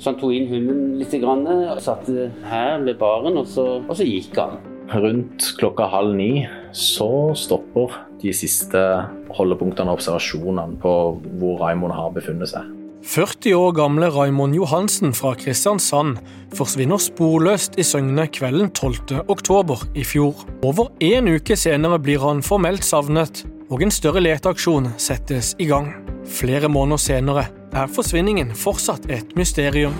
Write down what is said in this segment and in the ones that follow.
Så han tok inn hunden litt, grann, og satt her ved baren, og så, og så gikk han. Rundt klokka halv ni så stopper de siste holdepunktene og observasjonene på hvor Raymond har befunnet seg. 40 år gamle Raymond Johansen fra Kristiansand forsvinner sporløst i Søgne kvelden 12. oktober i fjor. Over en uke senere blir han formelt savnet, og en større leteaksjon settes i gang. Flere måneder senere er forsvinningen fortsatt et mysterium.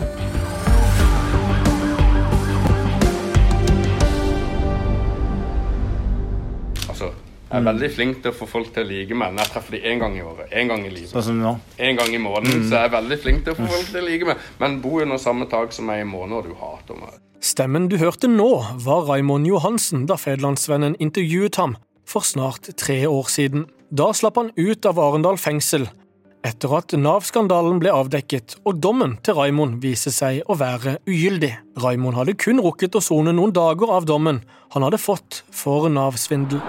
Altså, jeg er veldig flink til å få folk til å like meg når jeg treffer dem én gang i året. En gang i livet. Sånn som nå. En gang i måneden. Så jeg er veldig flink til å få folk til å like meg. Men bo under samme tak som meg i måned, og du hater meg. Stemmen du hørte nå, var Raymond Johansen da Fedlandsvennen intervjuet ham for snart tre år siden. Da slapp han ut av Arendal fengsel etter at Nav-skandalen ble avdekket og dommen til Raimond viste seg å være ugyldig. Raimond hadde kun rukket å sone noen dager av dommen han hadde fått for Nav-svindel.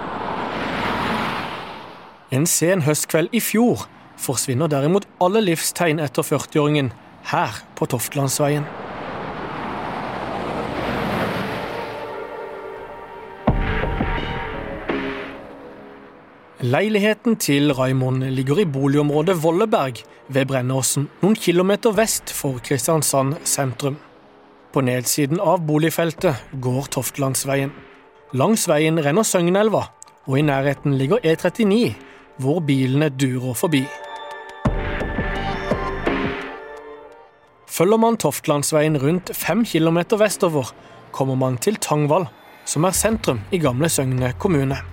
En sen høstkveld i fjor forsvinner derimot alle livstegn etter 40-åringen her på Toftlandsveien. Leiligheten til Raymond ligger i boligområdet Volleberg ved Brennåsen, noen kilometer vest for Kristiansand sentrum. På nedsiden av boligfeltet går Toftlandsveien. Langs veien renner Søgnelva, og i nærheten ligger E39, hvor bilene durer forbi. Følger man Toftlandsveien rundt fem kilometer vestover, kommer man til Tangvall, som er sentrum i gamle Søgne kommune.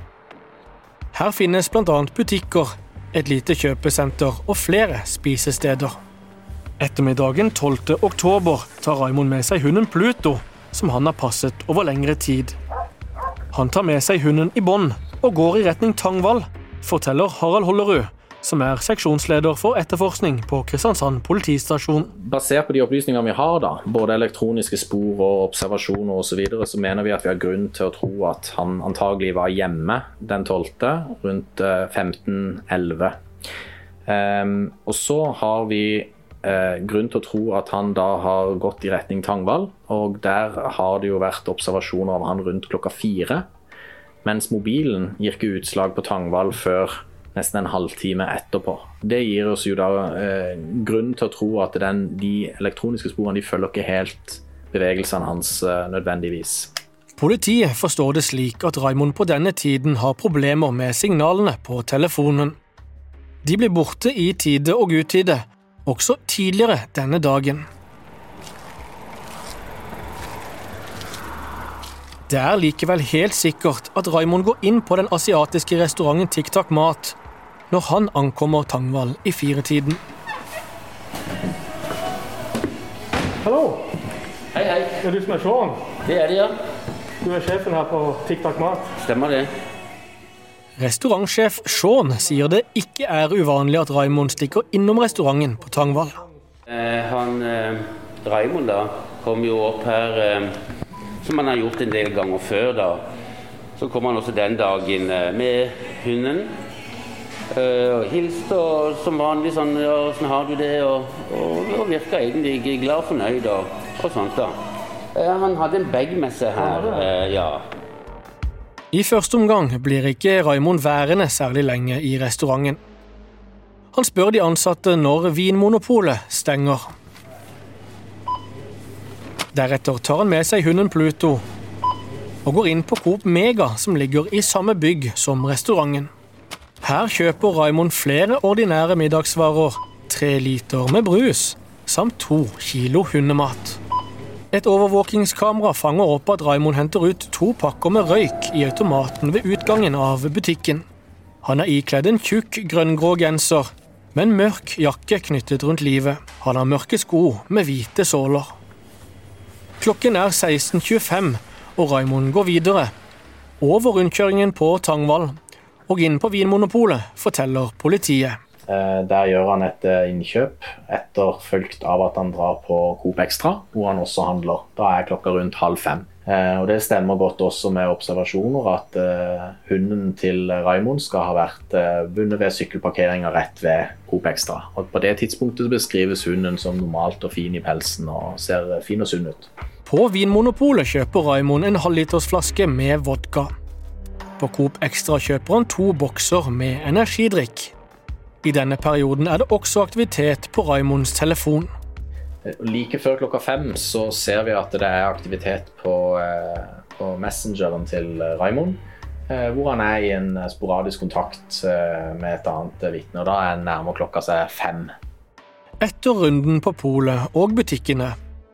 Her finnes bl.a. butikker, et lite kjøpesenter og flere spisesteder. Ettermiddagen 12. oktober tar Raymond med seg hunden Pluto, som han har passet over lengre tid. Han tar med seg hunden i bånd og går i retning Tangvall, forteller Harald Hollerud, som er seksjonsleder for etterforskning på Kristiansand politistasjon. Basert på de opplysningene vi har, da, både elektroniske spor og observasjoner osv., så, videre, så mener vi at vi har grunn til å tro at han antagelig var hjemme den 12. rundt 15.11. Um, og så har vi eh, grunn til å tro at han da har gått i retning Tangvall, og der har det jo vært observasjoner av han rundt klokka fire. Mens mobilen gir ikke utslag på Tangvall før nesten en halvtime etterpå. Det gir oss jo da eh, grunn til å tro at den, de elektroniske sporene de følger ikke helt bevegelsene hans eh, nødvendigvis. Politiet forstår det slik at Raymond på denne tiden har problemer med signalene på telefonen. De blir borte i tide og utide, også tidligere denne dagen. Det er likevel helt sikkert at Raymond går inn på den asiatiske restauranten TikTok Mat når han ankommer Tangvall i firetiden. Hallo, Hei, hei. er du som er Sean? Det er det, ja. Du er sjefen her på TikTok Mat. Stemmer det. Restaurantsjef Sean sier det ikke er uvanlig at Raymond stikker innom restauranten på Tangvall. Eh, han eh, Raymond da kom jo opp her eh, som han har gjort en del ganger før. da. Så kom han også den dagen eh, med hunden. Eh, og hilste og som vanlig sånn ja, 'Åssen har du det?' Og, og, og virka egentlig glad og fornøyd og, og sånt. da. Eh, han hadde en bag med seg her, eh, ja. I første omgang blir ikke Raymond værende særlig lenge i restauranten. Han spør de ansatte når Vinmonopolet stenger. Deretter tar han med seg hunden Pluto og går inn på Coop Mega, som ligger i samme bygg som restauranten. Her kjøper Raimond flere ordinære middagsvarer, tre liter med brus samt to kilo hundemat. Et overvåkingskamera fanger opp at Raimond henter ut to pakker med røyk i automaten ved utgangen av butikken. Han er ikledd en tjukk grønngrå genser med en mørk jakke knyttet rundt livet. Han har mørke sko med hvite såler. Klokken er 16.25, og Raimond går videre. Over rundkjøringen på Tangvall og inn på Vinmonopolet, forteller politiet. Eh, Der gjør han et eh, innkjøp, etterfulgt av at han drar på Coop Extra, hvor han også handler. Da er klokka rundt halv fem. Eh, Og Det stemmer godt også med observasjoner at hunden til Raimond skal ha vært vunnet ved sykkelparkeringa rett ved Coop Extra. Og På det tidspunktet beskrives hunden som normalt og fin i pelsen og ser fin og sunn ut. På Vinmonopolet kjøper Raimond en halvlitersflaske med vodka. På Coop Extra kjøper han to bokser med energidrikk. I denne perioden er det også aktivitet på Raimonds telefon. Like før klokka fem så ser vi at det er aktivitet på, eh, på messengeren til Raimond. Eh, hvor han er i en sporadisk kontakt eh, med et annet vitne. og Da er nærmere klokka seg fem. Etter runden på polet og butikkene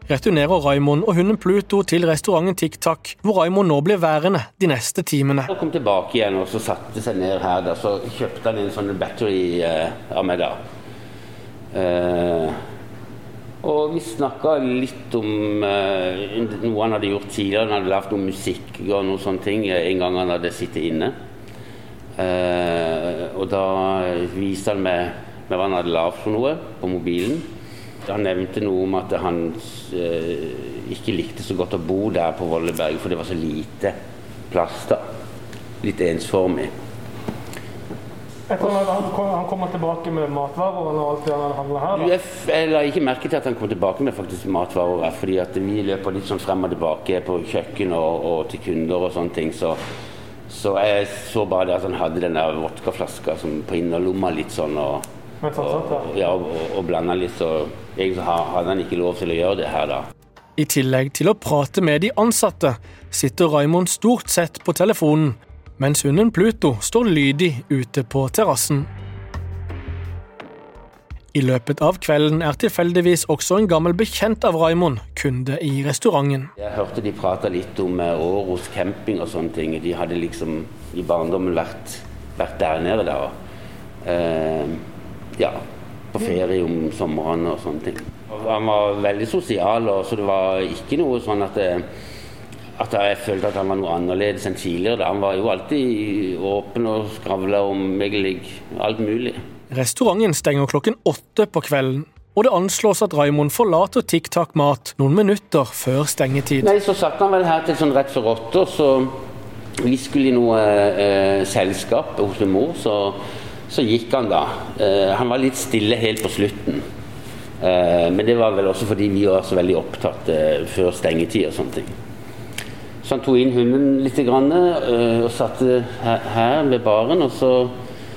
returnerer Raimond og hunden Pluto til restauranten Tic Tac, hvor Raimond nå blir værende de neste timene. Han kom tilbake igjen og så satte seg ned her. Da, så kjøpte han en sånn battery eh, av meg da. Eh, og vi snakka litt om eh, noe han hadde gjort tidligere. Han hadde lagd noe musikk og noen sånne ting eh, en gang han hadde sittet inne. Eh, og da viste han meg, meg hva han hadde lagd for noe på mobilen. Han nevnte noe om at han eh, ikke likte så godt å bo der på Volleberg, for det var så lite plass da. Litt ensformig. Etter at han, kom, han kommer tilbake med matvarer og alt det han hadde handla her, da. Jeg la ikke merke til at han kom tilbake med faktisk matvarer, fordi at vi løper litt sånn frem og tilbake på kjøkken og, og til kunder og sånne ting. Så, så jeg så bare det at han hadde den der vodkaflaska som på innerlomma litt sånn og, Og, der. ja, og, og blanda litt, så egentlig hadde han ikke lov til å gjøre det her da. I tillegg til å prate med de ansatte, sitter Raimond stort sett på telefonen, mens hunden Pluto står lydig ute på terrassen. I løpet av kvelden er tilfeldigvis også en gammel bekjent av Raimond kunde i restauranten. Jeg hørte de prata litt om eh, Åros camping og sånne ting. De hadde liksom i barndommen vært, vært der nede da. Eh, ja, på ferie om sommeren og sånne ting. Og Han var veldig sosial, og så det var ikke noe sånn at, det, at jeg følte at han var noe annerledes enn tidligere. Da. Han var jo alltid åpen og skravla om egentlig alt mulig. Restauranten stenger klokken åtte på kvelden, og det anslås at Raimond forlater Tikk Takk Mat noen minutter før stengetid. Nei, så satt han vel her til sånn rett før åtte, og så vi skulle i noe eh, selskap hos min mor, så, så gikk han da. Eh, han var litt stille helt på slutten. Eh, men det var vel også fordi vi var så veldig opptatt eh, før stengetid og sånne ting. Så han tok inn hunden litt grann, og satte her, ved baren, og så,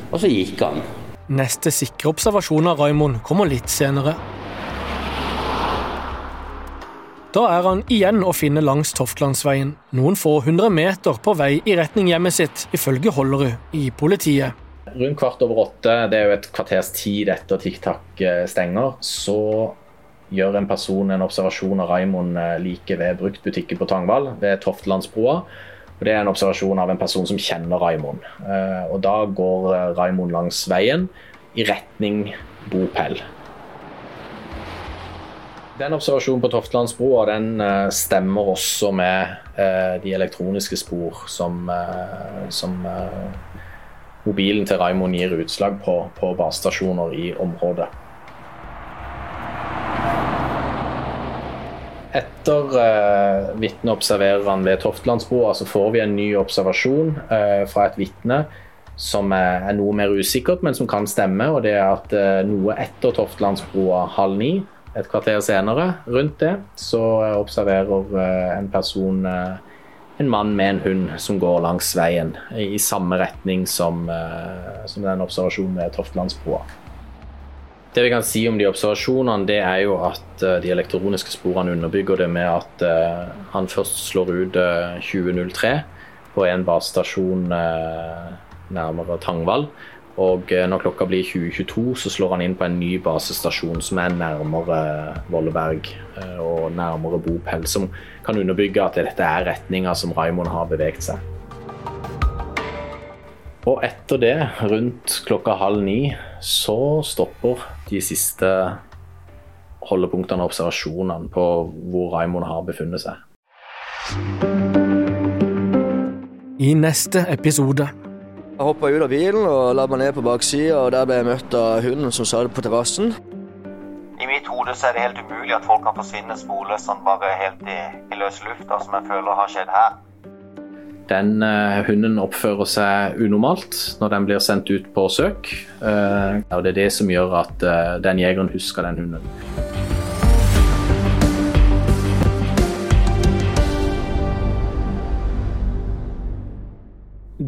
og så gikk han. Neste sikre observasjon av Raimond kommer litt senere. Da er han igjen å finne langs Toftlandsveien, noen få hundre meter på vei i retning hjemmet sitt, ifølge Hollerud i politiet. Rundt kvart over åtte, det er jo et kvarters tid etter TikTok eh, stenger, så gjør en person en observasjon av Raimond eh, like ved bruktbutikken på Tangvall, ved Toftlandsbroa. Og Det er en observasjon av en person som kjenner Raimond. Eh, Og da går Raimond langs veien i retning bopel. Den observasjonen på Toftlandsbroa den stemmer også med de elektroniske spor som, som mobilen til Raimond gir utslag på, på basestasjoner i området. Etter eh, vitneobservereren ved Toftlandsbroa så får vi en ny observasjon eh, fra et vitne som er, er noe mer usikkert, men som kan stemme. og Det er at eh, noe etter Toftlandsbroa halv ni, et kvarter senere, rundt det, så eh, observerer eh, en person eh, en mann med en hund som går langs veien i samme retning som, eh, som den observasjonen ved Toftlandsbroa. Det vi kan si om de observasjonene, det er jo at eh, de elektroniske sporene underbygger det med at eh, han først slår ut eh, 2003 på en basestasjon nærmere Tangvall. Og eh, når klokka blir 2022, så slår han inn på en ny basestasjon som er nærmere Volleberg eh, og nærmere bopel, som kan underbygge at dette er retninga som Raimond har beveget seg. Og etter det, rundt klokka halv ni, så stopper de siste holdepunktene og observasjonene på hvor Raimond har befunnet seg. I neste episode Jeg hoppa ut av bilen og la meg ned på baksida, og der ble jeg møtt av hunden som satt på terrassen. I mitt hode så er det helt umulig at folk kan forsvinne sporløst sånn bare helt i, i løs lufta, som jeg føler har skjedd her. Den eh, hunden oppfører seg unormalt når den blir sendt ut på søk. Eh, og Det er det som gjør at eh, den jegeren husker den hunden.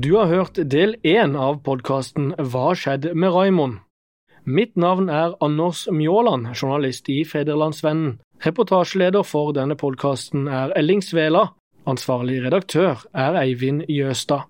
Du har hørt del én av podkasten Hva skjedde med Raymond? Mitt navn er Anders Mjåland, journalist i Federlandsvennen. Reportasjeleder for denne podkasten er Elling Svela. Ansvarlig redaktør er Eivind Jøstad.